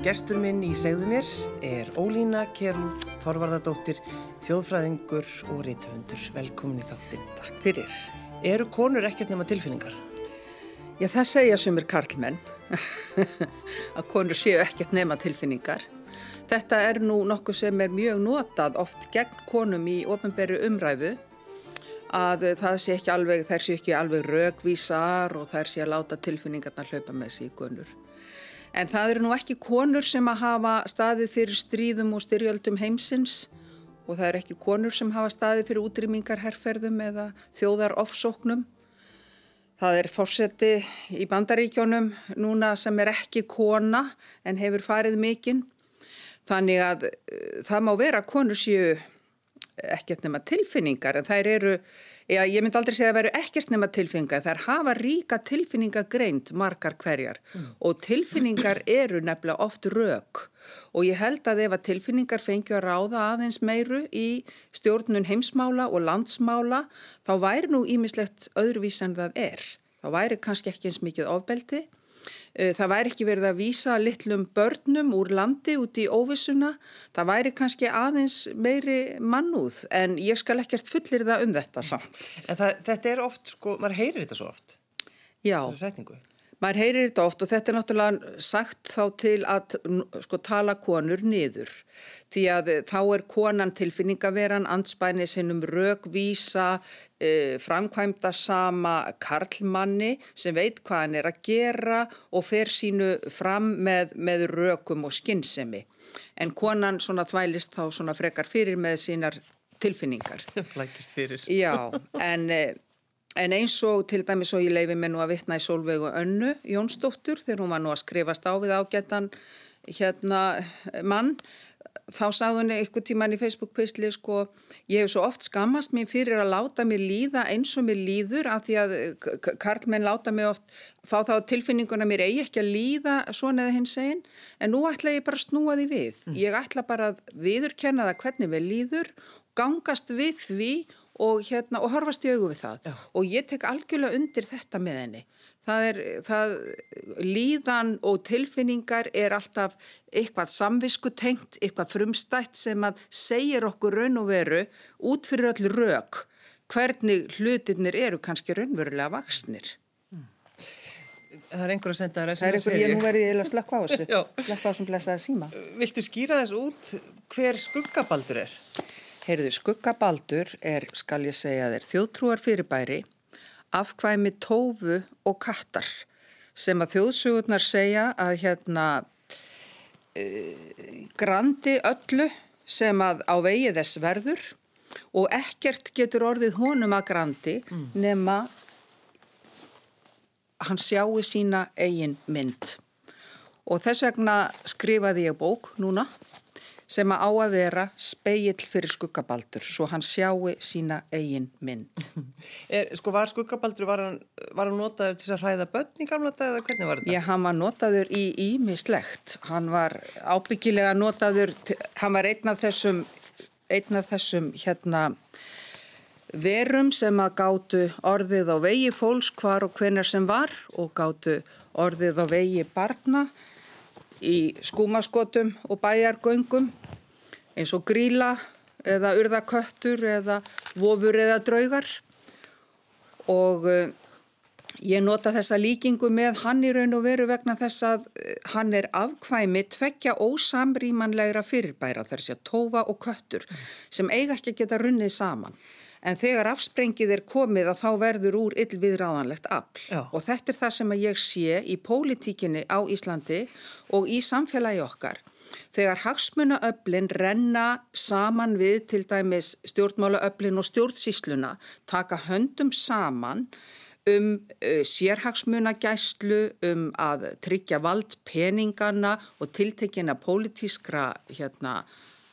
Gestur minn í segðu mér er Ólína Kerúf Þorvarðardóttir, þjóðfræðingur og rítufundur. Velkomin í þáttinn. Takk fyrir. Eru konur ekkert nema tilfinningar? Já, það segja sumir karlmenn að konur séu ekkert nema tilfinningar. Þetta er nú nokkuð sem er mjög notað oft gegn konum í ofnbæru umræðu að það sé ekki alveg, þær sé ekki alveg rögvísar og þær sé að láta tilfinningarna hlaupa með sig í konur. En það eru nú ekki konur sem að hafa staðið fyrir stríðum og styrjöldum heimsins og það eru ekki konur sem hafa staðið fyrir útrýmingarherrferðum eða þjóðar ofsóknum. Það er fórseti í bandaríkjónum núna sem er ekki kona en hefur farið mikinn. Þannig að það má vera konur séu ekkert nema tilfinningar en þær eru, já ég myndi aldrei segja að veru ekkert nema tilfinningar, þær hafa ríka tilfinningagreint margar hverjar mm. og tilfinningar eru nefnilega oft rauk og ég held að ef að tilfinningar fengju að ráða aðeins meiru í stjórnun heimsmála og landsmála þá væri nú ímislegt öðruvís en það er. Þá væri kannski ekki eins mikið ofbeldi það væri ekki verið að vísa litlum börnum úr landi út í óvissuna. Það væri kannski aðeins meiri mannúð en ég skal ekkert fullir það um þetta samt. En það, þetta er oft, sko, maður heyrir þetta svo oft. Já. Þessa setningu. Maður heyrir þetta oft og þetta er náttúrulega sagt þá til að sko, tala konur niður því að þá er konan tilfinningaveran anspænið sinnum rögvísa, e, framkvæmda sama karlmanni sem veit hvað hann er að gera og fer sínu fram með, með rögum og skinnsemi. En konan svona þvælist þá svona frekar fyrir með sínar tilfinningar. Flækist fyrir. Já, en... En eins og til dæmis og ég leifi mig nú að vittna í Solveig og Önnu Jónsdóttur þegar hún var nú að skrifast á við ágættan hérna mann þá sagði hún eitthvað tíman í Facebook-pistli sko ég hef svo oft skammast mér fyrir að láta mér líða eins og mér líður af því að karlmenn láta mér oft fá þá tilfinninguna mér eigi ekki að líða svona eða hins einn en nú ætla ég bara að snúa því við. Mm. Ég ætla bara að viðurkenna það hvernig við líður, gangast við því og, hérna, og horfast í augu við það Já. og ég tek algjörlega undir þetta með henni. Það er, það, líðan og tilfinningar er alltaf eitthvað samviskutengt, eitthvað frumstætt sem að segir okkur raun og veru út fyrir öll rauk hvernig hlutinir eru kannski raunverulega vaksnir. Hmm. Það er einhver að senda það. Það er einhver, ég nú verði að slökka á þessu, slökka á sem blessaði síma. Viltu skýra þess út hver skuggabaldur er? Heyrðu, skuggabaldur er, skal ég segja þér, þjóðtrúar fyrirbæri, afkvæmi tófu og kattar sem að þjóðsugurnar segja að hérna uh, grandi öllu sem að á vegi þess verður og ekkert getur orðið honum að grandi mm. nema hann sjáu sína eigin mynd. Og þess vegna skrifaði ég bók núna sem að á að vera speill fyrir skuggabaldur svo hann sjáu sína eigin mynd. Er, sko var skuggabaldur, var hann, var hann notaður til að hræða börn í gamla dag eða hvernig var þetta? Já, hann var notaður í ímislegt. Hann var ábyggilega notaður, hann var einn af þessum, einn af þessum hérna verum sem að gáttu orðið á vegi fólks hvar og hvenar sem var og gáttu orðið á vegi barna í skúmaskotum og bæjargöngum eins og gríla eða urðaköttur eða vofur eða draugar. Og uh, ég nota þessa líkingu með hann í raun og veru vegna þess að uh, hann er afkvæmi tvekja ósamrýmanlegra fyrirbæra þar sé tófa og köttur sem eiga ekki að geta runnið saman. En þegar afsprengið er komið að þá verður úr yllviðráðanlegt afl. Já. og þetta er það sem ég sé í pólitíkinni á Íslandi og í samfélagi okkar þegar hagsmunaöflin renna saman við til dæmis stjórnmálaöflin og stjórnsísluna taka höndum saman um uh, sérhagsmunagæslu, um að tryggja vald peningana og tiltekina pólitískra hérna,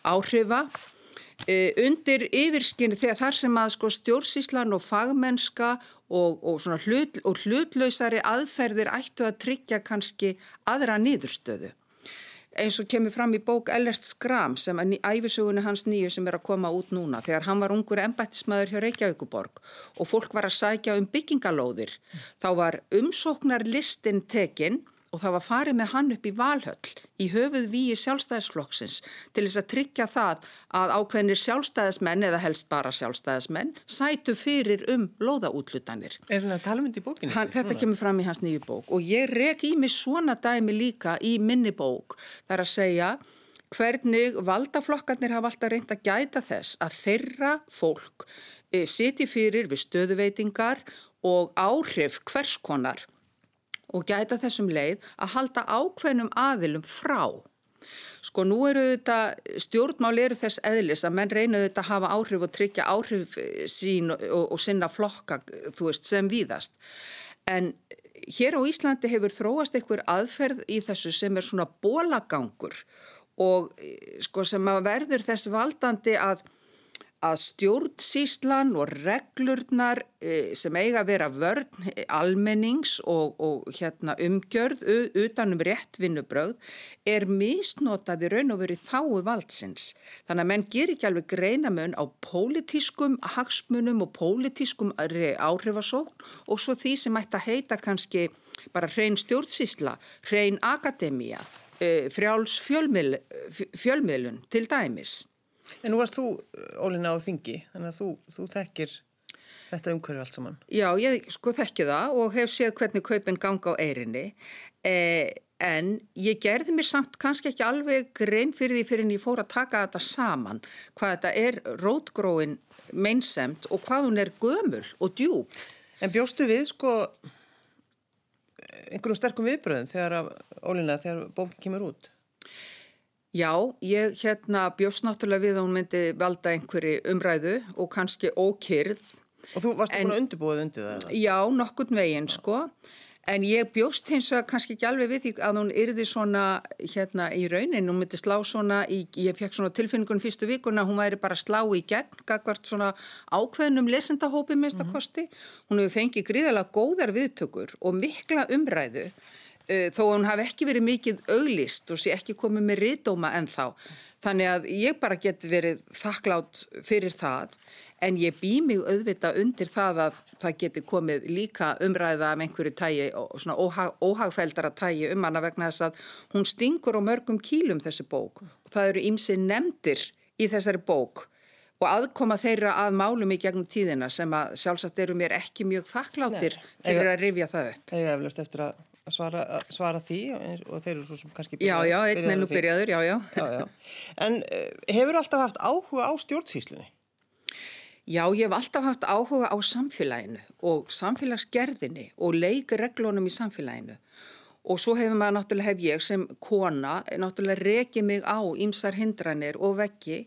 áhrifa uh, undir yfirskinni þegar þar sem að sko, stjórnsíslan og fagmennska og, og, hlut, og hlutlausari aðferðir ættu að tryggja kannski aðra nýðurstöðu eins og kemur fram í bók Ellert Skram sem er æfisugunni hans nýju sem er að koma út núna þegar hann var ungur embættismæður hjá Reykjavíkuborg og fólk var að sækja um byggingalóðir þá var umsóknarlistin tekinn og það var farið með hann upp í Valhöll í höfuð víi sjálfstæðisflokksins til þess að tryggja það að ákveðnir sjálfstæðismenn eða helst bara sjálfstæðismenn sætu fyrir um loðaútlutanir. Er hann að tala um þetta í bókinu? Hann, þetta kemur fram í hans nýju bók og ég rek í mig svona dæmi líka í minni bók. Það er að segja hvernig valdaflokkarnir hafa alltaf reynd að gæta þess að þeirra fólk e, siti fyrir við stöðuveitingar og áhrif hverskonar og gæta þessum leið að halda ákveðnum aðilum frá. Sko nú eru þetta, stjórnmál eru þess eðlis að menn reyna þetta að hafa áhrif og tryggja áhrif sín og, og sinna flokka, þú veist, sem víðast. En hér á Íslandi hefur þróast einhver aðferð í þessu sem er svona bólagangur og sko sem að verður þess valdandi að að stjórnsíslan og reglurnar e, sem eiga að vera vörn almennings og, og hérna, umgjörð utanum réttvinnubröð er misnotaði raun og verið þáu valdsins. Þannig að menn ger ekki alveg greinamun á pólitískum hagsmunum og pólitískum áhrifasókn og svo því sem ætti að heita kannski bara hrein stjórnsísla, hrein akademía, e, frjáls fjölmiðl, fjölmiðlun til dæmis. En nú varst þú, Ólina, á þingi, þannig að þú, þú þekkir þetta umhverju allt saman. Já, ég sko þekki það og hef séð hvernig kaupin ganga á eirinni, eh, en ég gerði mér samt kannski ekki alveg grein fyrir því fyrir en ég fór að taka þetta saman, hvað þetta er rótgróin meinsemt og hvað hún er gömul og djúb. En bjóstu við, sko, einhverjum sterkum viðbröðum þegar Ólina, þegar bókin kemur út? Já, ég hérna bjóst náttúrulega við að hún myndi valda einhverju umræðu og kannski ókyrð. Og þú varst búin að undirbúið undir það? Já, nokkurn veginn sko. En ég bjóst hins vegar kannski ekki alveg við því að hún yrði svona hérna í raunin, hún myndi slá svona, í, ég fekk svona tilfinningun fyrstu vikuna, hún væri bara slá í gegn, gagvart svona ákveðnum lesendahópi minnst að kosti. Hún hefur fengið gríðalega góðar viðtökur og mikla umræðu þó að hún hafi ekki verið mikið auglist og sé ekki komið með riðdóma en þá. Þannig að ég bara get verið þakklátt fyrir það en ég bý mig auðvita undir það að það geti komið líka umræða af einhverju tægi og svona óhag, óhagfældara tægi um hana vegna þess að hún stingur á mörgum kílum þessi bók og það eru ímsi nefndir í þessari bók og aðkoma þeirra að málum í gegnum tíðina sem að sjálfsagt eru mér ekki mjög þakkláttir fyrir að rifja það upp. Það er eflust eftir að svara, að svara því og þeir eru svo sem kannski byrjaður. Já, já, einn er nú byrjaður, já, já. já, já. En uh, hefur alltaf haft áhuga á stjórnsýslunni? Já, ég hef alltaf haft áhuga á samfélaginu og samfélagsgerðinni og leikreglunum í samfélaginu og svo hefur maður náttúrulega hef ég sem kona náttúrulega rekið mig á ýmsar hindranir og veggi.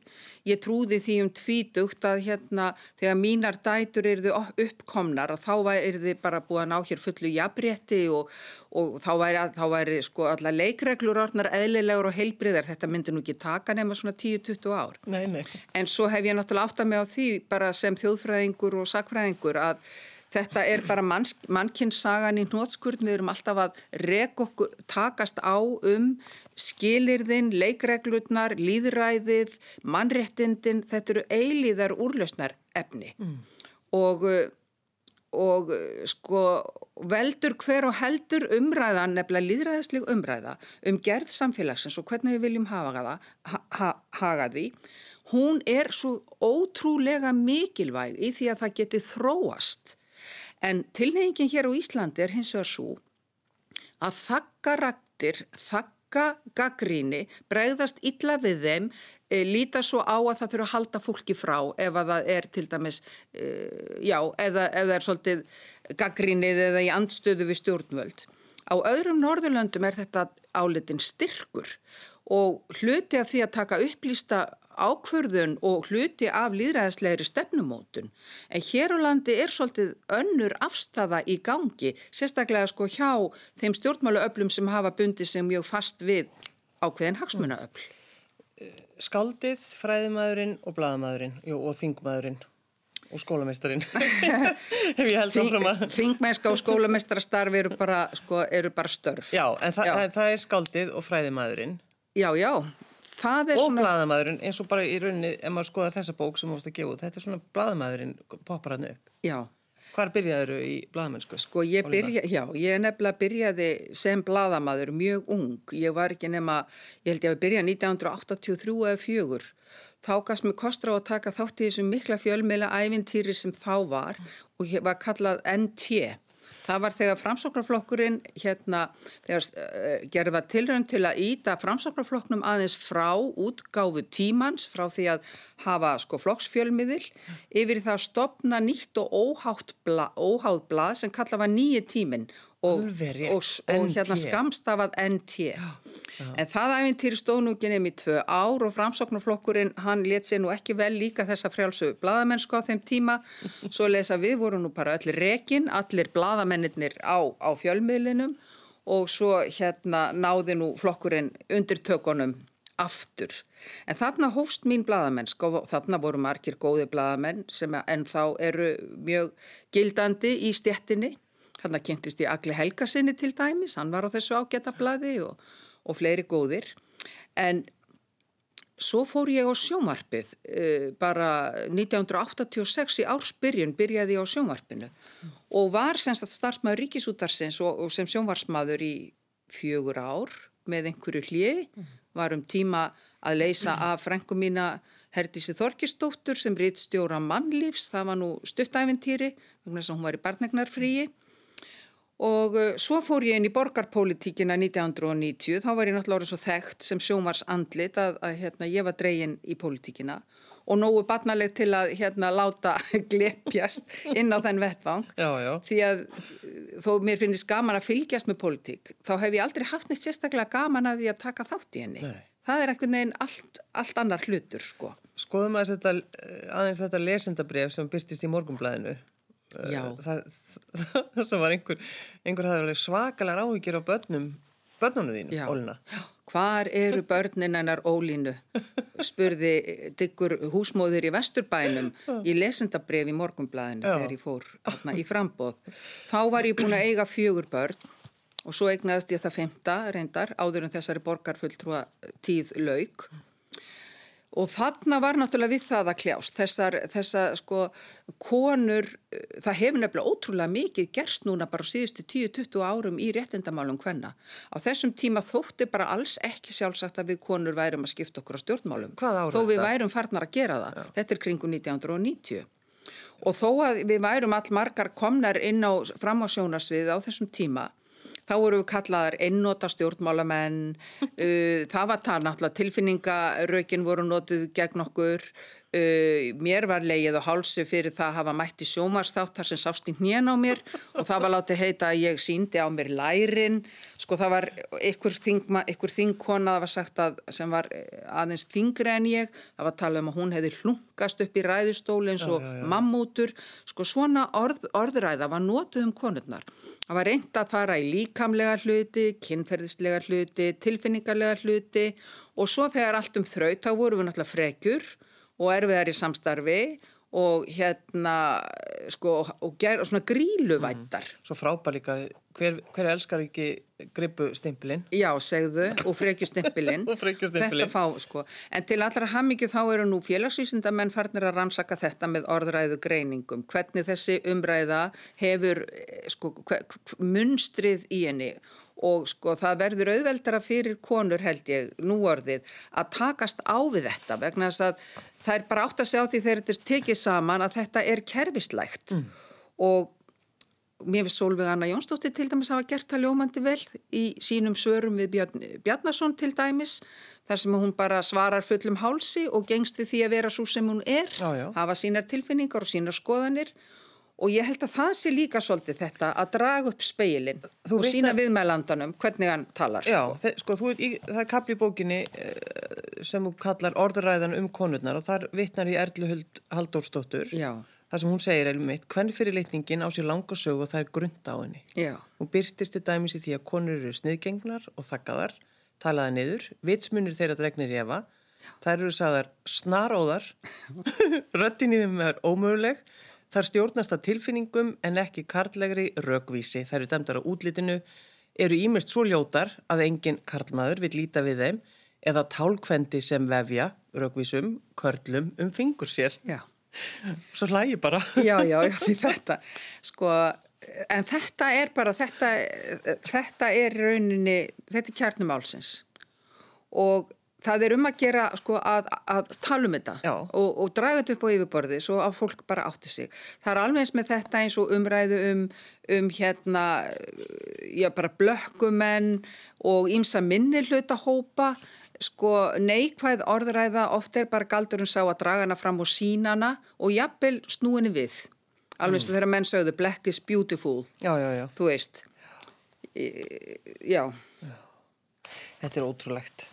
Ég trúði því um tvítugt að hérna þegar mínar dætur eruðu uppkomnar að þá eruðu bara búið að ná hér fullu jafnrétti og, og þá væri, þá væri sko alla leikreglur orðnar eðlilegur og heilbriðar. Þetta myndi nú ekki taka nema svona 10-20 ár. Nei, nei. En svo hef ég náttúrulega átt að mig á því bara sem þjóðfræðingur og sakfræðingur að Þetta er bara mannkynnssagan í hnótskurð, við erum alltaf að rek okkur, takast á um skilirðin, leikreglurnar, líðræðið, mannréttindin, þetta eru eilíðar úrlausnar efni mm. og, og sko veldur hver og heldur umræðan, nefnilega líðræðisleg umræða um gerð samfélagsins og hvernig við viljum hafa það, ha, haga því, hún er svo ótrúlega mikilvæg í því að það geti þróast En tilnefingin hér á Íslandi er hins vegar svo að þakka raktir, þakka gaggríni, bregðast illa við þeim, e, líta svo á að það þurfa að halda fólki frá ef að það er til dæmis, e, já, eða, eða er svolítið gaggrínið eða í andstöðu við stjórnvöld. Á öðrum Norðurlöndum er þetta álitin styrkur og hluti af því að taka upplýsta ákverðun og hluti af líðræðislegri stefnumótun. En hér á landi er svolítið önnur afstafa í gangi, sérstaklega sko hjá þeim stjórnmáluöflum sem hafa bundið sig mjög fast við ákveðin hagsmunaöfl. Skaldið, fræðimæðurinn og bladamæðurinn og þingmæðurinn og skólameistarinn. Þingmænska og skólameistarastarfi eru, sko, eru bara störf. Já, en þa Já. Það, það er skaldið og fræðimæðurinn. Já, já, og svona... bladamæðurinn eins og bara í rauninni ef maður skoðar þessa bók sem þú varst að gefa út þetta er svona bladamæðurinn poppar hann upp Já, Hvar byrjaður í bladamennsku? Sko ég byrja, já, ég nefnilega byrjaði sem bladamadur mjög ung. Ég var ekki nema, ég held ég að byrja 1983 eða 4. Þá gafst mér kostra á að taka þátt í þessum mikla fjölmeila ævintýri sem þá var og var kallað NT. Það var þegar framsóknarflokkurinn hérna, þegar uh, gerði var tilrönd til að íta framsóknarflokknum aðeins frá útgáfu tímans, frá því að hafa sko flokksfjölmiðil, yfir það að stopna nýtt og óhátt blað, óhátt blað sem kalla var nýju tíminn og, og, og hérna skamstafað NT. Já, já. En það æfintýri stóð nú ekki nefn í tvö ár og framsóknarflokkurinn hann let sér nú ekki vel líka þessa frjálsu bladamennsku á þeim tíma. Svo lesa við vorum nú bara allir rekin, allir bladamennir á, á fjölmiðlinum og svo hérna náði nú flokkurinn undir tökunum aftur. En þarna hófst mín bladamennsk og þarna voru margir góði bladamenn sem ennþá eru mjög gildandi í stjettinni. Hann kynntist í Agli Helgasinni til dæmis, hann var á þessu ágætablaði og, og fleiri góðir. En svo fór ég á sjómarpið, uh, bara 1986 í ársbyrjun byrjaði ég á sjómarpinu mm. og var semst að startmaður ríkisútarsins og, og sem sjómarsmaður í fjögur ár með einhverju hlið, mm. var um tíma að leysa mm. af frengum mína Herdísi Þorkistóttur sem ritt stjóra mannlífs, það var nú sem hún var í barnegnarfríi Og uh, svo fór ég inn í borgarpólitíkina 1990, þá var ég náttúrulega svo þekkt sem sjómars andlit að, að hérna, ég var dregin í pólitíkina og nógu batnaleg til að hérna, láta glepjast inn á þenn vettvang. Já, já. Því að þó mér finnist gaman að fylgjast með pólitík, þá hef ég aldrei haft neitt sérstaklega gaman að því að taka þátt í henni. Nei. Það er einhvern veginn allt, allt annar hlutur, sko. Skoðum að þetta, aðeins þetta lesendabref sem byrtist í morgumblæðinu. Já. Það, það, það var einhver, einhver hafði svakalega áhyggjur á börnum, börnunum þínu, Já. Ólina. Hvar eru börnin hennar Ólínu? Spurði diggur húsmóður í Vesturbænum í lesendabref í morgumblæðinu þegar ég fór hérna, í frambóð. Þá var ég búin að eiga fjögur börn og svo eignaðist ég það femta reyndar áður en þessari borgarfulltrúa tíð lauk Og þarna var náttúrulega við það að kljást, þessar, þessar sko konur, það hefur nefnilega ótrúlega mikið gerst núna bara á síðustu 10-20 árum í réttindamálum hvenna. Á þessum tíma þótti bara alls ekki sjálfsagt að við konur værum að skipta okkur á stjórnmálum. Hvað ára þetta? Þó við værum farnar að gera það. Já. Þetta er kringu 1990. Og þó að við værum all margar komnar inn á fram á sjónasvið á þessum tíma, þá voru við kallaðar einnota stjórnmálamenn, uh, það var það náttúrulega tilfinningarökin voru notið gegn okkur, uh, mér var leið á hálsi fyrir það að hafa mætti sjómarsþátt þar sem sást í hnén á mér og það var látið heita að ég síndi á mér lærin, sko það var ykkur, þingma, ykkur þingkona, það var sagt að sem var aðeins þingri en ég, það var talað um að hún hefði hlunkast upp í ræðustóli eins og mammútur, sko svona orð, orðræða var notuð um konurnar. Það var reynd að fara í líkamlega hluti, kynferðislega hluti, tilfinningarlega hluti og svo þegar allt um þraut þá voru við náttúrulega frekjur og erfiðar í samstarfi og hérna sko og, ger, og svona gríluvættar. Mm. Svo frábær líka, hver, hver elskar ekki gripu stimpilinn? Já, segðu, og frekju stimpilinn. Þetta fá, sko. En til allra hammingju þá eru nú félagsvísindamenn farnir að rannsaka þetta með orðræðu greiningum. Hvernig þessi umræða hefur sko munstrið í henni og sko það verður auðveldara fyrir konur held ég nú orðið að takast á við þetta vegna þess að það er bara átt að sjá því þegar þetta er tekið saman að þetta er kerfislægt mm. og mér finnst Solveig Anna Jónsdóttir til dæmis hafa gert það ljómandi vel í sínum sörum við Bjarn, Bjarnason til dæmis þar sem hún bara svarar fullum hálsi og gengst við því að vera svo sem hún er, já, já. hafa sínar tilfinningar og sínar skoðanir Og ég held að það sé líka svolítið þetta að draga upp speilin og vitna... sína viðmælandanum hvernig hann talar. Já, sko, sko þú, í, það er kapli í bókinni sem þú kallar orðuræðan um konurnar og þar vittnar í Erluhuld Haldórsdóttur. Já. Það sem hún segir eða mitt, hvern fyrir leitningin á sér langa sög og það er grunda á henni. Já. Hún byrtist til dæmis í því að konur eru sniðgengnar og þakkaðar, talaða niður, vitsmunir þeirra dregnir í efa, þær eru sagðar snaróðar, röttin í þeim er ómöguleg, Þar stjórnast að tilfinningum en ekki karlægri rögvísi. Það eru dæmdar á útlitinu, eru ímest svo ljótar að engin karlmaður vil líta við þeim eða tálkvendi sem vefja rögvísum, körlum um fingur sér. Já. Svo hlægi bara. já, já, já, því þetta, sko, en þetta er bara, þetta, þetta er rauninni, þetta er kjarnumálsins og það er um að gera, sko, að, að tala um þetta og, og draga þetta upp á yfirborði svo að fólk bara átti sig. Það er alveg eins með þetta eins og umræðu um, um hérna, já, bara blökkumenn og ímsa minni hluta hópa, sko, neikvæð orðræða oft er bara galdurinn sá að draga hana fram og sína hana og jafnvel snúinni við. Alveg eins og þegar menn sögðu black is beautiful, Já, já, já. þú veist. Já, Þetta er ótrúlegt.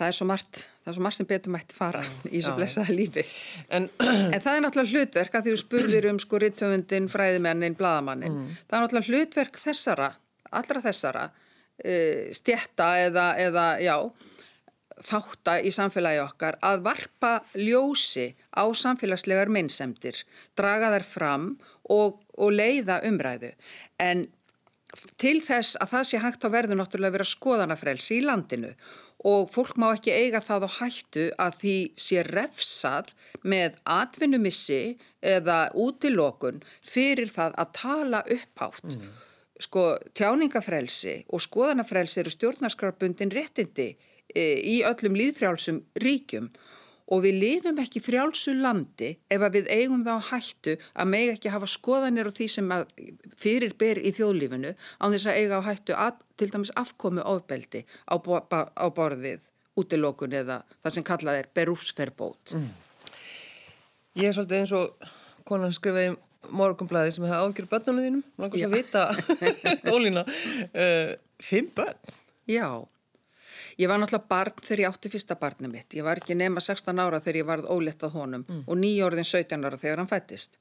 Það er svo margt, það er svo margt sem betur mætti fara í svo já. blessaða lífi. En En það er náttúrulega hlutverk að því þú spurðir um sko rittöfundin, fræðimennin, bladamannin. Það er náttúrulega hlutverk þessara, allra þessara, uh, stjætta eða, eða, já, þátta í samfélagi okkar að varpa ljósi á samfélagslegar minnsemdir, draga þær fram og, og leiða umræðu. En til þess að það sé hægt að verður náttúrulega að vera skoðanafrelsi í landinu og fólk má ekki eiga það á hættu að því sé refsað með atvinnumissi eða útilokun fyrir það að tala upphátt. Sko tjáningafrelsi og skoðanafrelsi eru stjórnarskrarbundin réttindi e, í öllum líðfrjálsum ríkjum og við lifum ekki frjálsu landi ef að við eigum þá hættu að megi ekki hafa skoðanir á því sem fyrir ber í þjóðlífinu án þess að eiga á hættu að, til dæmis afkomi ofbeldi á, á borðið útilokun eða það sem kallað er berúfsferbót. Mm. ég er svolítið eins og konan skrifaði morgunblæði sem hefði ágjör börnunum þínum. Langar svo að vita, Ólína, uh, fimm börn. Já, ég var náttúrulega barn þegar ég átti fyrsta barni mitt. Ég var ekki nema 16 ára þegar ég varð ólétt að honum og nýjórðin 17 ára þegar hann fættist.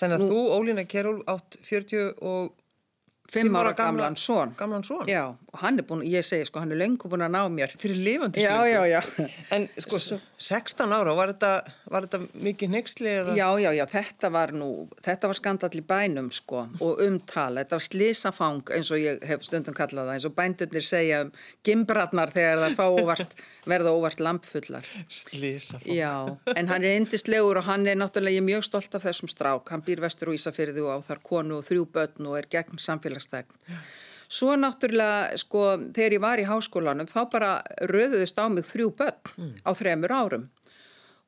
Þannig að þú, Ólína Kjærúl, átt 40 og Fimm ára gamla- gamlan son. gamlan son. Já, og hann er búin, ég segi sko, hann er löngu búin að ná mér. fyrir lifandi Já, já, já. En sko, 16 ára, var þetta, var þetta mikið neyksli eða? Já, já, já, þetta var nú, þetta var skandall í bænum sko og umtala, þetta var slísafang eins og ég hef stundum kallað það, eins og bændunir segja um gimbratnar þegar það fá óvart, verða óvart lampfullar. Slísa fólk. Já, en hann er indislegur og hann er náttúrulega, ég er mjög stolt af þessum strák, hann býr vestur og Ísafyrði og á þar konu og þrjú börn og er gegn samfélagsþegn. Svo náttúrulega, sko, þegar ég var í háskólanum, þá bara röðuðist á mig þrjú börn á þremur árum.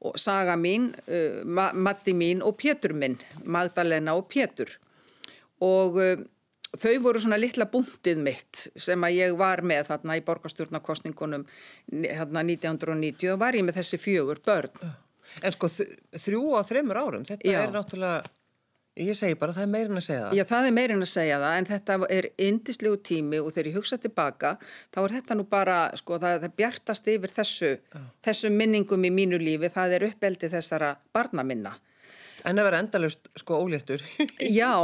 Og saga mín, uh, Ma Matti mín og Pétur minn, Magdalena og Pétur. Og uh, þau voru svona litla búntið mitt sem að ég var með þarna í borgarstjórnarkostningunum hérna 1990 og var ég með þessi fjögur börn. En sko, þrjú á þreymur árum, þetta Já. er náttúrulega, ég segi bara, það er meirinn að segja það. Já, það er meirinn að segja það, en þetta er indislegu tími og þegar ég hugsa tilbaka, þá er þetta nú bara, sko, það, það bjartast yfir þessu, þessu minningum í mínu lífi, það er uppeldi þessara barna minna. En að vera endalust, sko, óléttur. Já,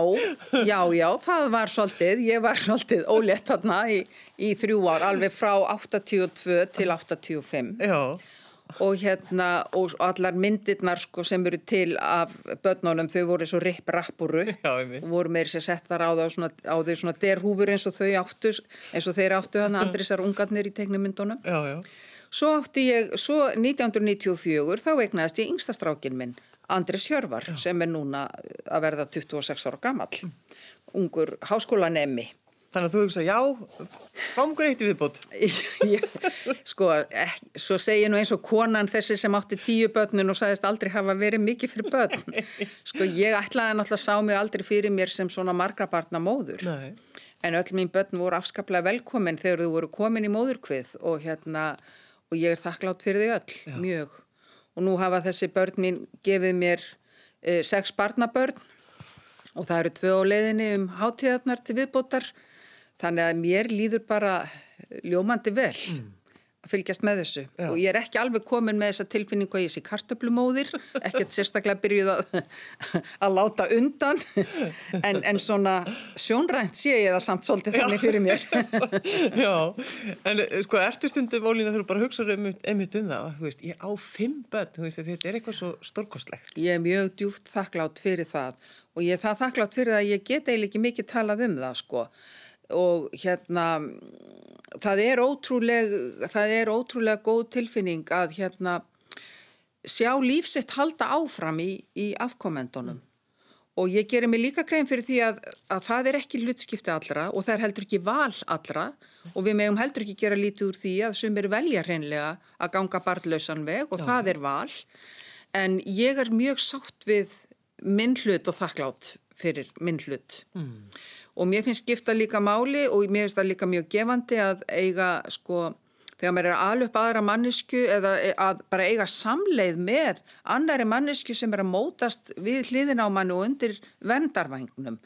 já, já, það var svolítið, ég var svolítið ólétt þarna í, í þrjú ár, alveg frá 82 til 85 Já. Og hérna, og allar myndirnar sko sem eru til af börnunum, þau voru svo ripp-rappuru Já, einmitt. og voru meiri sér settar á, það, svona, á þau svona derhúfur eins og þau áttu, eins og þeir áttu hann andrisar ungarnir í tegnumyndunum. Já, já. Svo átti ég, svo 1994, þá eignaðist ég yngstastrákin minn, Andris Hjörvar, sem er núna að verða 26 ára gamall, ungur háskólanemi. Þannig að þú hugsa, já, fámgur eitt í viðbót. Ég, sko, ek, svo segi nú eins og konan þessi sem átti tíu börnun og sagðist aldrei hafa verið mikið fyrir börn. Sko, ég ætlaði náttúrulega sá mig aldrei fyrir mér sem svona margra barna móður. Nei. En öll mín börn voru afskaplega velkomin þegar þau voru komin í móðurkvið og hérna, og ég er þakklátt fyrir þau öll, mjög. Og nú hafa þessi börn mín gefið mér e, sex barnabörn og það eru tvö á leiðinni um hátíðarnar til viðbótar. Þannig að mér líður bara ljómandi vel að fylgjast með þessu. Og ég er ekki alveg komin með þessa tilfinningu að ég sé kartöflumóðir, ekkert sérstaklega byrjuð að, að láta undan. En, en svona sjónrænt sé ég það samt svolítið þannig fyrir mér. já, en eh, sko, ertu stundum, Ólína, þú bara hugsaður um, einmitt um það, þú veist, ég á fimm börn, veist, þetta er eitthvað svo stórkostlegt. Ég er mjög djúft þakklátt fyrir það. Og ég er það þakklátt fyrir að ég get eiginlega ekki mikið talað um það sko og hérna það er ótrúleg, það er ótrúlega góð tilfinning að hérna sjá lífsitt halda áfram í, í afkomendunum. Og ég gerir mig líka grein fyrir því að, að það er ekki hlutskipti allra og það er heldur ekki val allra og við megum heldur ekki gera lítið úr því að sumir velja hreinlega að ganga barnlausan veg og Já. það er val. En ég er mjög sátt við minn hlut og þakklátt fyrir minn hlut. Mm. Og mér finnst skipta líka máli og mér finnst það líka mjög gefandi að eiga sko þegar maður er alveg upp aðra mannesku eða að bara eiga samleið með annari mannesku sem er að mótast við hliðin á mann og undir vendarvagnum.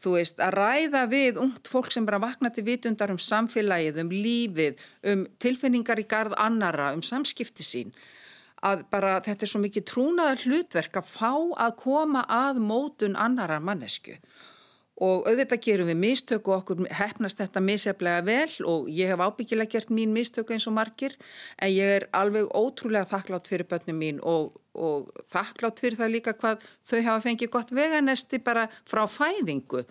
Þú veist, að ræða við ungt fólk sem að vakna til vitundar um samfélagið, um lífið, um tilfinningar í garð annara, um samskipti sín. Að bara þetta er svo mikið trúnaðar hlutverk að fá að koma að mótun annara mannesku og auðvitað gerum við mistök og okkur hefnast þetta misjaflega vel og ég hef ábyggilega gert mín mistök eins og margir en ég er alveg ótrúlega þakklátt fyrir börnum mín og, og þakklátt fyrir það líka hvað þau hafa fengið gott veganesti bara frá fæðingu.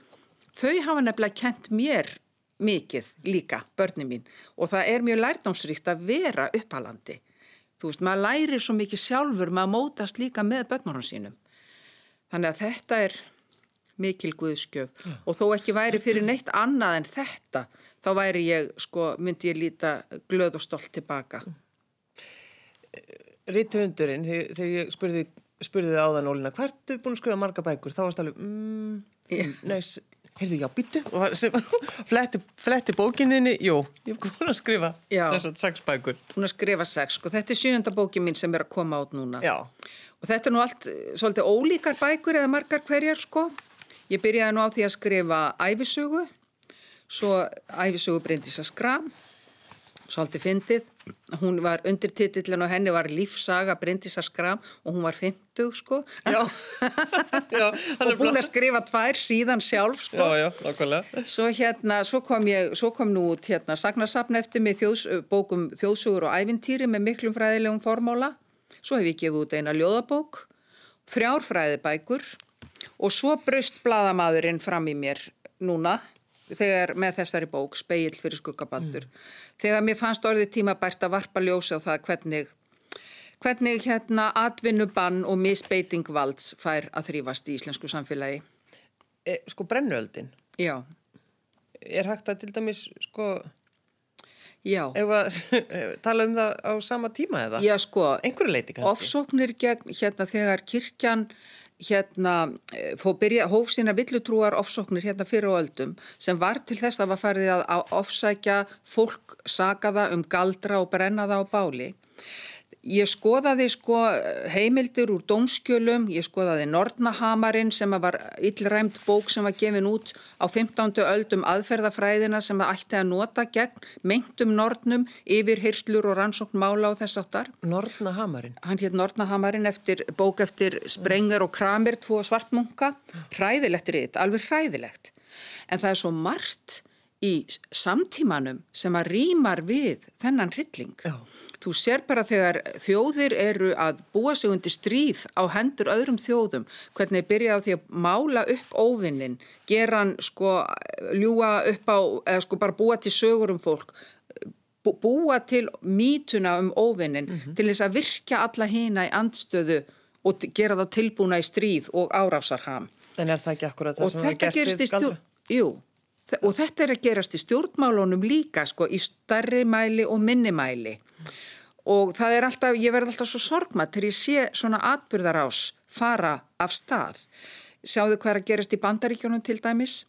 Þau hafa nefnilega kent mér mikið líka, börnum mín og það er mjög lærdámsríkt að vera uppalandi. Þú veist, maður lærir svo mikið sjálfur, maður mótast líka með börnunum sínum. Þannig að þetta er mikil guðskjöf ja. og þó ekki væri fyrir neitt annað en þetta þá væri ég, sko, myndi ég líta glöð og stolt tilbaka Ritthundurinn þegar ég spurði, spurði þið áðan Ólina, hvert er búin að skrifa marga bækur? Þá varst alveg, mmm, yeah. næs heyrðu, já, býttu fletti, fletti bókinniðni, jú ég er búin að skrifa þessar sex bækur. Búin að skrifa sex, sko, þetta er sjönda bókin mín sem er að koma át núna. Já. og þetta er nú allt svolítið ólíkar bækur eða margar hverjar, sko Ég byrjaði nú á því að skrifa æfisugu, svo æfisugu Bryndisa Skram, svolítið fyndið. Hún var undir titillin og henni var lífsaga Bryndisa Skram og hún var 50 sko. Já. já og búin að skrifa tvær síðan sjálf sko. Já, já, nákvæmlega. Svo hérna, svo kom ég, svo kom nú út hérna Sagnasapn eftir mig þjóðs, bókum þjóðsugur og ævintýri með miklum fræðilegum formála. Svo hef ég gefið út eina ljóðabók, frjárfræðibækur og svo braust bladamadurinn fram í mér núna þegar með þessari bók, Speill fyrir skuggabaldur. Mm. þegar mér fannst orðið tímabært að varpa ljósa á það hvernig hvernig hérna atvinnubann og misbeiting valds fær að þrýfast í íslensku samfélagi. E, Sko brennöldin Já. Er hægt að til dæmis sko Já. Ef að tala um það á sama tíma eða? Já sko Ofsóknir gegn hérna þegar kirkjan hérna eh, hóf sína villutrúar ofsóknir hérna fyrir og öldum sem var til þess að var farið að ofsækja fólk sagaða um galdra og brennaða á báli Ég skoðaði sko heimildir úr dómskjölum, ég skoðaði Nordnahamarinn sem var illræmt bók sem var gefin út á 15. öldum aðferðafræðina sem það ætti að nota gegn meintum Nordnum yfir hyrslur og rannsókn mála á þess áttar. Nordnahamarinn? Hann hétt Nordnahamarinn eftir bók eftir Sprenger og Kramer, tvo svartmunka, hræðilegt er þetta, alveg hræðilegt. En það er svo margt í samtímanum sem að rýmar við þennan hrylling. Já. Þú sér bara þegar þjóðir eru að búa sig undir stríð á hendur öðrum þjóðum, hvernig byrja á því að mála upp óvinnin, gera hann sko ljúa upp á, eða sko bara búa til sögur um fólk, búa til mítuna um óvinnin mm -hmm. til þess að virka alla hýna í andstöðu og gera það tilbúna í stríð og árásarham. En er það ekki akkurat það og sem það gerst við galdra? Jú, og þetta er að gerast í stjórnmálunum líka sko í starri mæli og minni mæli og það er alltaf, ég verð alltaf svo sorgmat þegar ég sé svona atbyrðarás fara af stað. Sjáðu hvað er að gerast í bandaríkjónum til dæmis?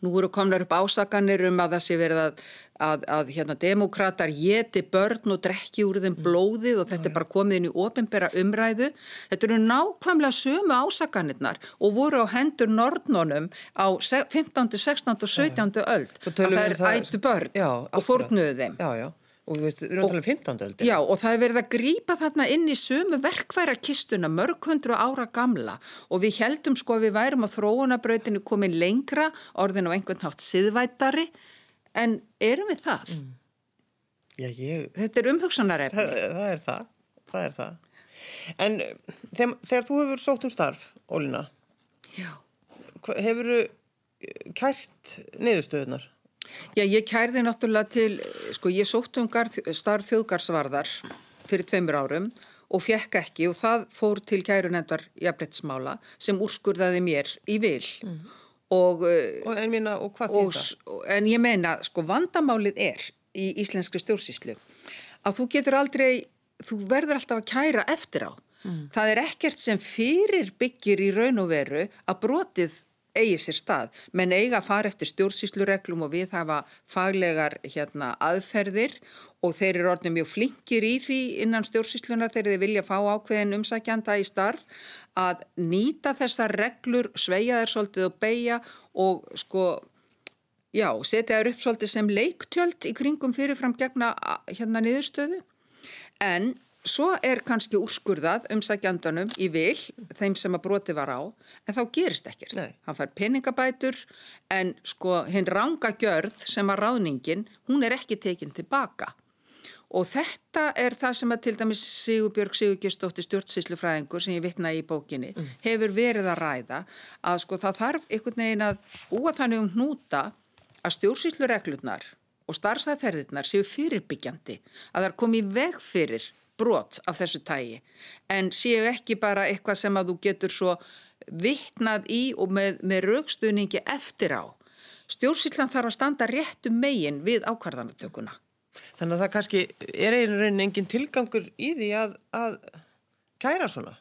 Nú eru komnar upp ásakanir um að það sé verið að, að, að hérna, demokrater geti börn og drekki úr þeim blóðið og þetta er bara komið inn í ofinbera umræðu. Þetta eru nákvæmlega sömu ásakanirnar og voru á hendur Nordnónum á 15., 16. og 17. öld. Það um er ættu börn já, og fórnuðu þeim. Já, já og við erum talað um 15. öldi. Já og það er verið að grýpa þarna inn í sömu verkværa kistuna mörg hundru ára gamla og við heldum sko að við værum á þróunabrautinu komin lengra orðin á einhvern nátt siðvættari en erum við það? Mm. Já, ég... Þetta er umhugsanarefni. Það, það er það, það er það. En þegar, þegar þú hefur sótt um starf, Ólina, hefur þú kært niðurstöðunar? Já, ég kærði náttúrulega til, sko ég sótt um starf þjóðgarsvarðar fyrir tveimur árum og fekk ekki og það fór til kærunendar jafnbrettsmála sem úrskurðaði mér í vil mm. og, og, en, minna, og og, en ég meina sko vandamálið er í íslenski stjórnsíslu að þú getur aldrei, þú verður alltaf að kæra eftir á. Mm. Það er ekkert sem fyrir byggir í raun og veru að brotið eigi sér stað, menn eiga að fara eftir stjórnsýslureglum og við hafa faglegar hérna, aðferðir og þeir eru orðin mjög flinkir í því innan stjórnsýsluna þegar þeir vilja fá ákveðin umsækjanda í starf að nýta þessar reglur, sveia þær svolítið og beigja og sko, já, setja þær upp svolítið sem leiktjöld í kringum fyrirfram gegna hérna niðurstöðu. En Svo er kannski úrskurðað umsækjandunum í vil, þeim sem að broti var á, en þá gerist ekkert. Nei. Hann fær peningabætur en sko hinn ranga gjörð sem að ráðningin, hún er ekki tekinn tilbaka. Og þetta er það sem að til dæmis Sigurbjörg Sigurgjastóttir stjórnsýslufræðingur sem ég vittnaði í bókinni mm. hefur verið að ræða að sko það þarf einhvern veginn að úa þannig um hnúta að stjórnsýslureglurnar og starfsæðferðirnar séu fyrirbyggjandi, að það er komið veg fyrir brot af þessu tægi en séu ekki bara eitthvað sem að þú getur svo vittnað í og með, með raukstuðningi eftir á. Stjórnsýtlan þarf að standa réttu megin við ákvarðanatökuna. Þannig að það kannski er einhvern veginn tilgangur í því að, að kæra svona?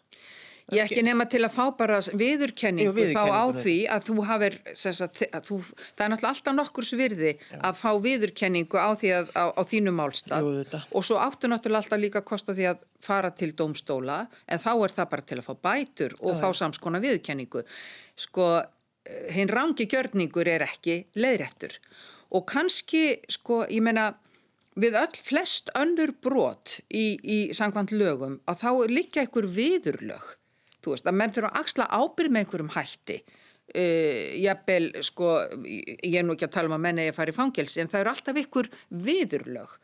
Ég ekki nema til að fá bara viðurkenningu, Jú, þá á því að þú hafir, sagt, að þú, það er náttúrulega alltaf nokkur svirði að fá viðurkenningu á því að á, á þínu málstað. Jú, og svo áttu náttúrulega alltaf líka kosta því að fara til domstóla en þá er það bara til að fá bætur og Já. fá samskona viðurkenningu. Sko, hinn rangi gjörningur er ekki leiðrættur og kannski, sko, ég menna, við öll flest önnur brot í, í sangvand lögum að þá líka einhver viðurlög þú veist, að menn þurfa að axla ábyrð með einhverjum hætti uh, jafnvel, sko ég er nú ekki að tala um að menna ég að fara í fangelsi en það eru alltaf ykkur viðurlög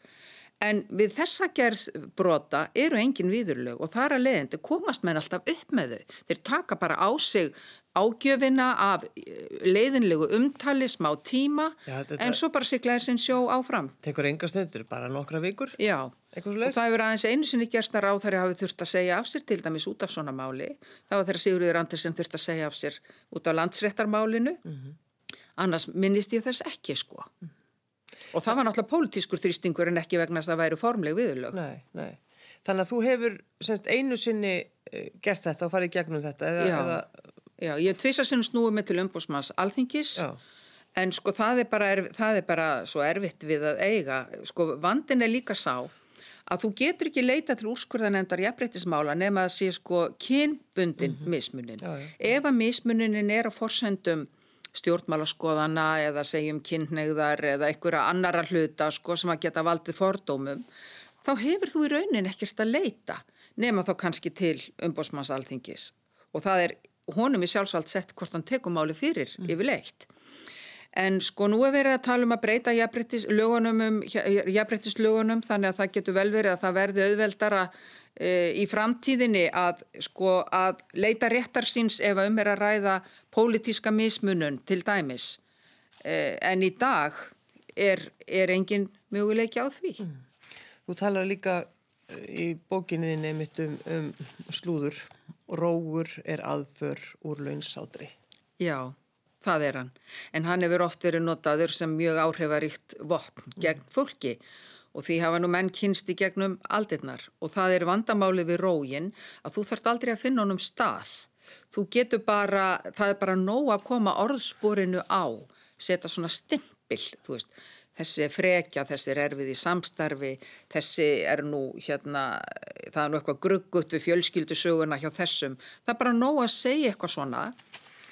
en við þessa gerðsbrota eru engin viðurlög og þar að leiðandi komast menn alltaf upp með þau þeir taka bara á sig ágjöfina af eh, leiðinlegu umtali, smá tíma Já, en svo bara siglaðir sinn sjó áfram. Tekur enga stundur, bara nokkra vikur? Já, og það hefur aðeins einu sinni gerst að ráþæri hafi þurft að segja af sér til dæmis út af svona máli. Það var þeirra Sigurður Andersen þurft að segja af sér út af landsréttarmálinu. Mm -hmm. Annars minnist ég þess ekki sko. Mm. Og það var náttúrulega pólitískur þrýstingur en ekki vegna að það væri formleg viðlög. Nei, nei. Þannig að þú hefur semst, einu sinni eh, gert þetta og farið gegnum þetta eða, eða Já, ég tvisa sem snúið mig til umbúsmanns alþingis Já. en sko það er, bara, það er bara svo erfitt við að eiga. Sko vandin er líka sá að þú getur ekki leita til úrskurðanendar jafnbrettismála nema að sé sko kynbundin mm -hmm. mismunin. Já, Ef að mismunin er á forsendum stjórnmálaskoðana eða segjum kynneigðar eða einhverja annara hluta sko sem að geta valdið fordómum þá hefur þú í raunin ekkert að leita nema þá kannski til umbósmannsalþingis og það er honum er sjálfsvalt sett hvort hann tekur máli fyrir mm. yfirleitt. En sko nú er verið að tala um að breyta jafnbrettislögunum um, jafnbrettislögunum þannig að það getur vel verið að það verði auðveldara e, í framtíðinni að sko að leita réttar síns ef að um er að ræða pólitíska mismunun til dæmis. E, en í dag er, er engin möguleiki á því. Mm. Þú talar líka í bókinni nefnitt um, um slúður róur er aðför úr launsátri. Já, það er hann. En hann hefur oft verið notaður sem mjög áhrifaríkt vopn gegn fólki og því hafa nú menn kynst í gegnum aldirnar og það er vandamáli við rógin að þú þarfst aldrei að finna honum stað. Þú getur bara, það er bara nóg að koma orðsporinu á, setja svona stimpil, þú veist, þessi frekja, þessi er erfið í samstarfi, þessi er nú hérna, það er nú eitthvað gruggut við fjölskyldusöguna hjá þessum. Það er bara nóg að segja eitthvað svona.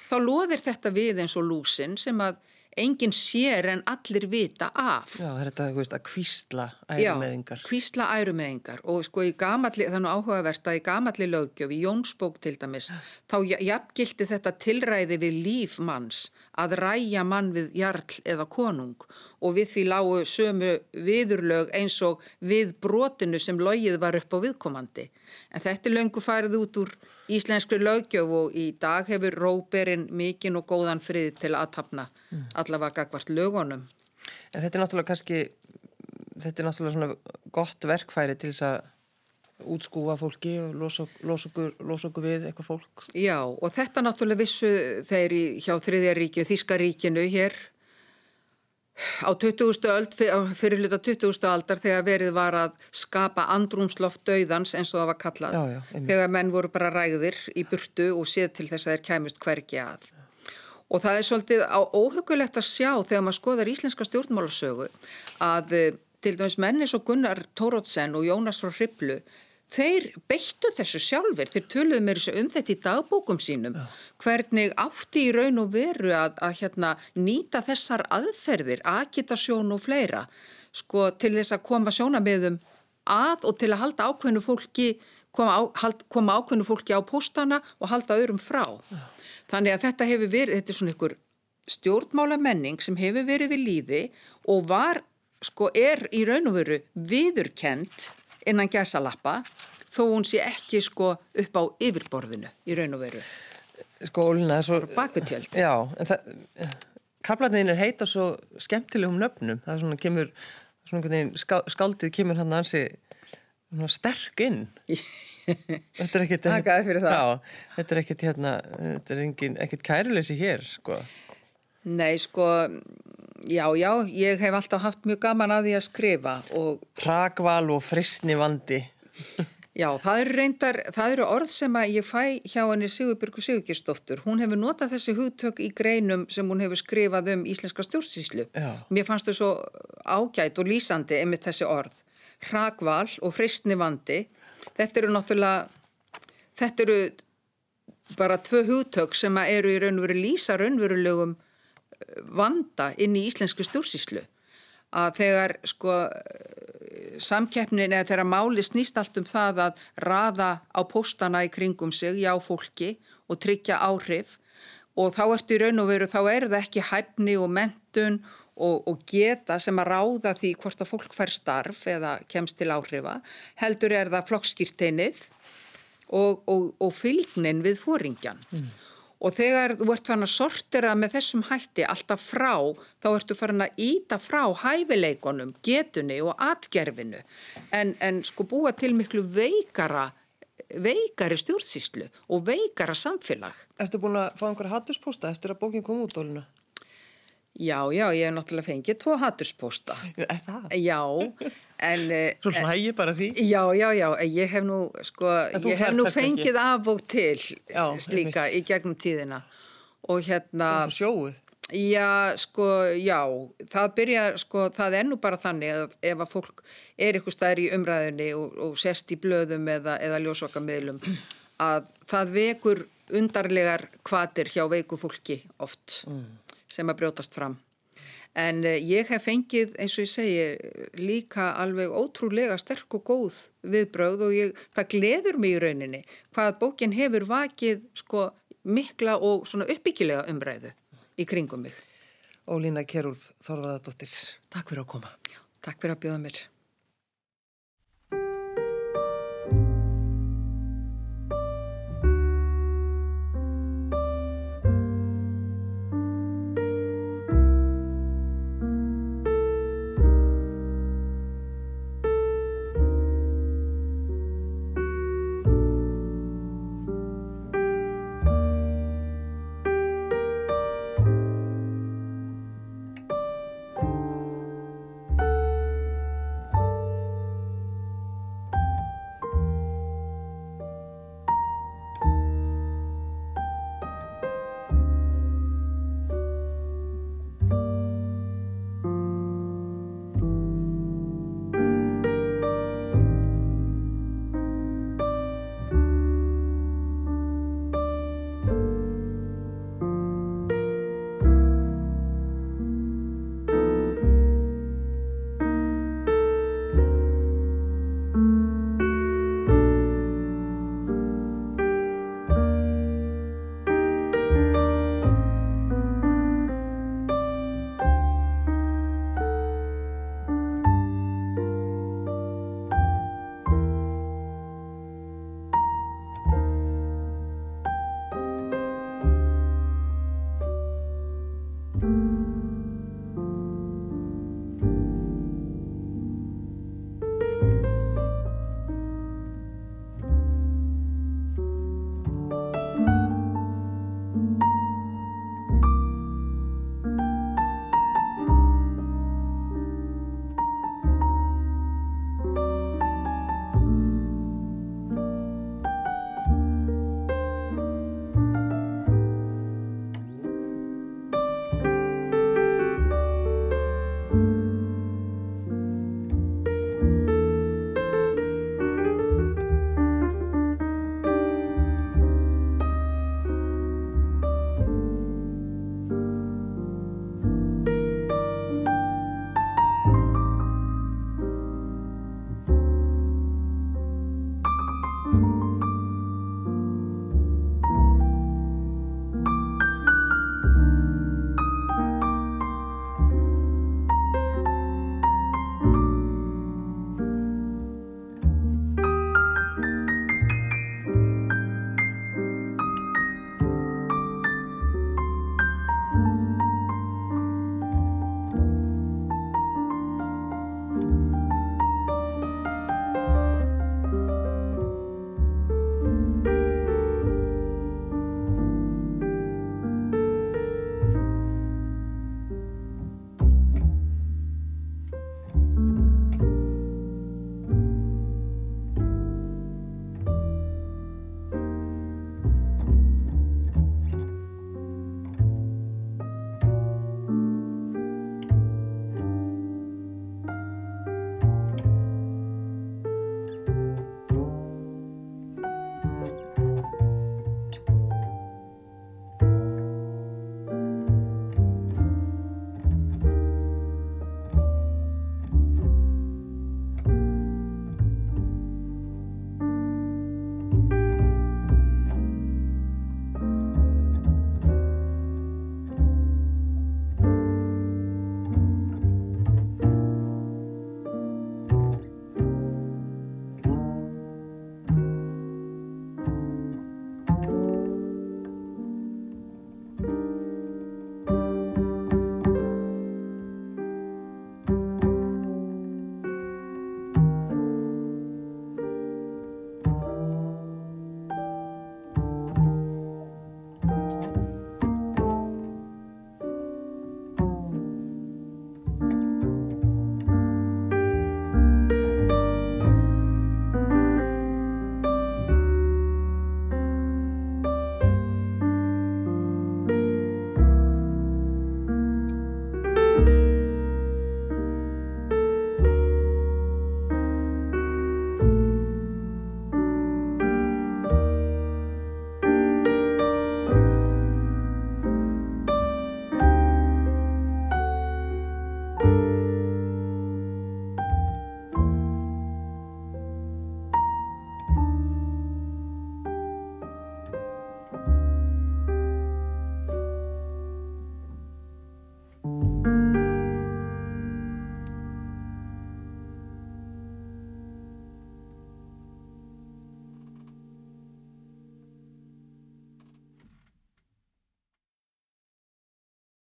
Þá loðir þetta við eins og lúsin sem að enginn sér en allir vita af. Já, þetta er að kvísla ærumeðingar. Já, kvísla ærumeðingar og sko í gamalli, þannig áhugavert að í gamalli lögjöf, í Jónsbók til dæmis, þá jafngildi þetta tilræði við lífmanns að ræja mann við jarl eða konung og við því lágu sömu viðurlög eins og við brotinu sem logið var upp á viðkomandi. En þetta er löngu farið út úr íslenskri lögjöf og í dag hefur róberinn mikinn og góðan frið til aðtapna mm. allavega gagvart lögunum. En þetta er náttúrulega kannski, þetta er náttúrulega svona gott verkfæri til þess að útskúfa fólki og losa, okkur, við eitthvað fólk. Já, og þetta náttúrulega vissu þeir í, hjá Þriðja ríki og Þíska ríkinu hér á 20. öld, fyrirluta 20. aldar þegar verið var að skapa andrúmsloft döðans eins og það var kallað. Já, já, þegar menn voru bara ræðir í burtu og séð til þess að þeir kæmust hvergi að. Og það er svolítið óhugulegt að sjá þegar maður skoðar íslenska stjórnmálasögu að eh, til dæmis mennis og Gunnar Tórótsen og Jónas frá Hriblu þeir beittu þessu sjálfur, þeir töluðu mér um þetta í dagbókum sínum, Já. hvernig átti í raun og veru að, að hérna, nýta þessar aðferðir, agitasjón og fleira, sko til þess að koma sjónamiðum að og til að halda ákveðnu fólki, koma, á, hald, koma ákveðnu fólki á postana og halda öðrum frá. Já. Þannig að þetta hefur verið, þetta er svona ykkur stjórnmála menning sem hefur verið við líði og var, sko, er í raun og veru viðurkent innan gæsalappa þó hún sé ekki sko upp á yfirborðinu í raun og veru. Sko Ólina, er. Bakutjöld. Já, en það... Kaplarniðin er heita svo skemmtilegum nöfnum. Það er svona kemur, svona skáldið kemur hann ansi sterk inn. þetta er ekkert... Takkaði fyrir það. Já, þetta er ekkert hérna, þetta er engin, ekkert kæruleysi hér, sko. Nei, sko, Já, já, ég hef alltaf haft mjög gaman að því að skrifa og... Ragval og fristni vandi. Já, það eru reyndar, það eru orð sem að ég fæ hjá henni Sigurbyrgu Sigurkistóttur. Hún hefur notað þessi hugtök í greinum sem hún hefur skrifað um íslenska stjórnsýslu. Já. Mér fannst þau svo ágætt og lýsandi einmitt þessi orð. Ragval og fristni vandi. Þetta eru náttúrulega, þetta eru bara tvö hugtök sem eru í raun og veru lýsa raunverulegum vanda inn í íslensku stjórnsíslu að þegar sko samkeppnin eða þegar máli snýst allt um það að raða á postana í kringum sig, já fólki og tryggja áhrif og þá ertu í raun og veru, þá er það ekki hæfni og mentun og, og geta sem að ráða því hvort að fólk fær starf eða kemst til áhrifa, heldur er það flokkskýrteinnið og, og, og fylgnin við fóringjan. Mm. Og þegar þú ert farin að sortera með þessum hætti alltaf frá, þá ertu farin að íta frá hæfileikonum, getunni og atgerfinu en, en sko búa til miklu veikara, veikari stjórnsýslu og veikara samfélag. Ertu búin að fá einhverja hattuspósta eftir að bókin kom út óluna? Já, já, ég hef náttúrulega fengið tvo hatturspósta. Er það? Já, en... Eh, Svo hlægi bara því? Já, já, já, ég hef nú, sko, ég hef nú fengið ekki. af og til já, slíka í gegnum tíðina og hérna... Og sjóuð? Já, sko, já, það byrja, sko, það er nú bara þannig að ef að fólk er ykkur stær í umræðinni og, og sest í blöðum eða, eða ljósvakamiðlum að það vekur undarlegar kvatir hjá veiku fólki oft. Mm sem að brjótast fram. En eh, ég hef fengið, eins og ég segi, líka alveg ótrúlega sterk og góð viðbröð og ég, það gleður mig í rauninni hvað bókin hefur vakið sko, mikla og uppbyggilega umræðu í kringum mig. Ólína Kjærúlf Þorvarðardóttir, takk fyrir að koma. Já, takk fyrir að bjóða mér.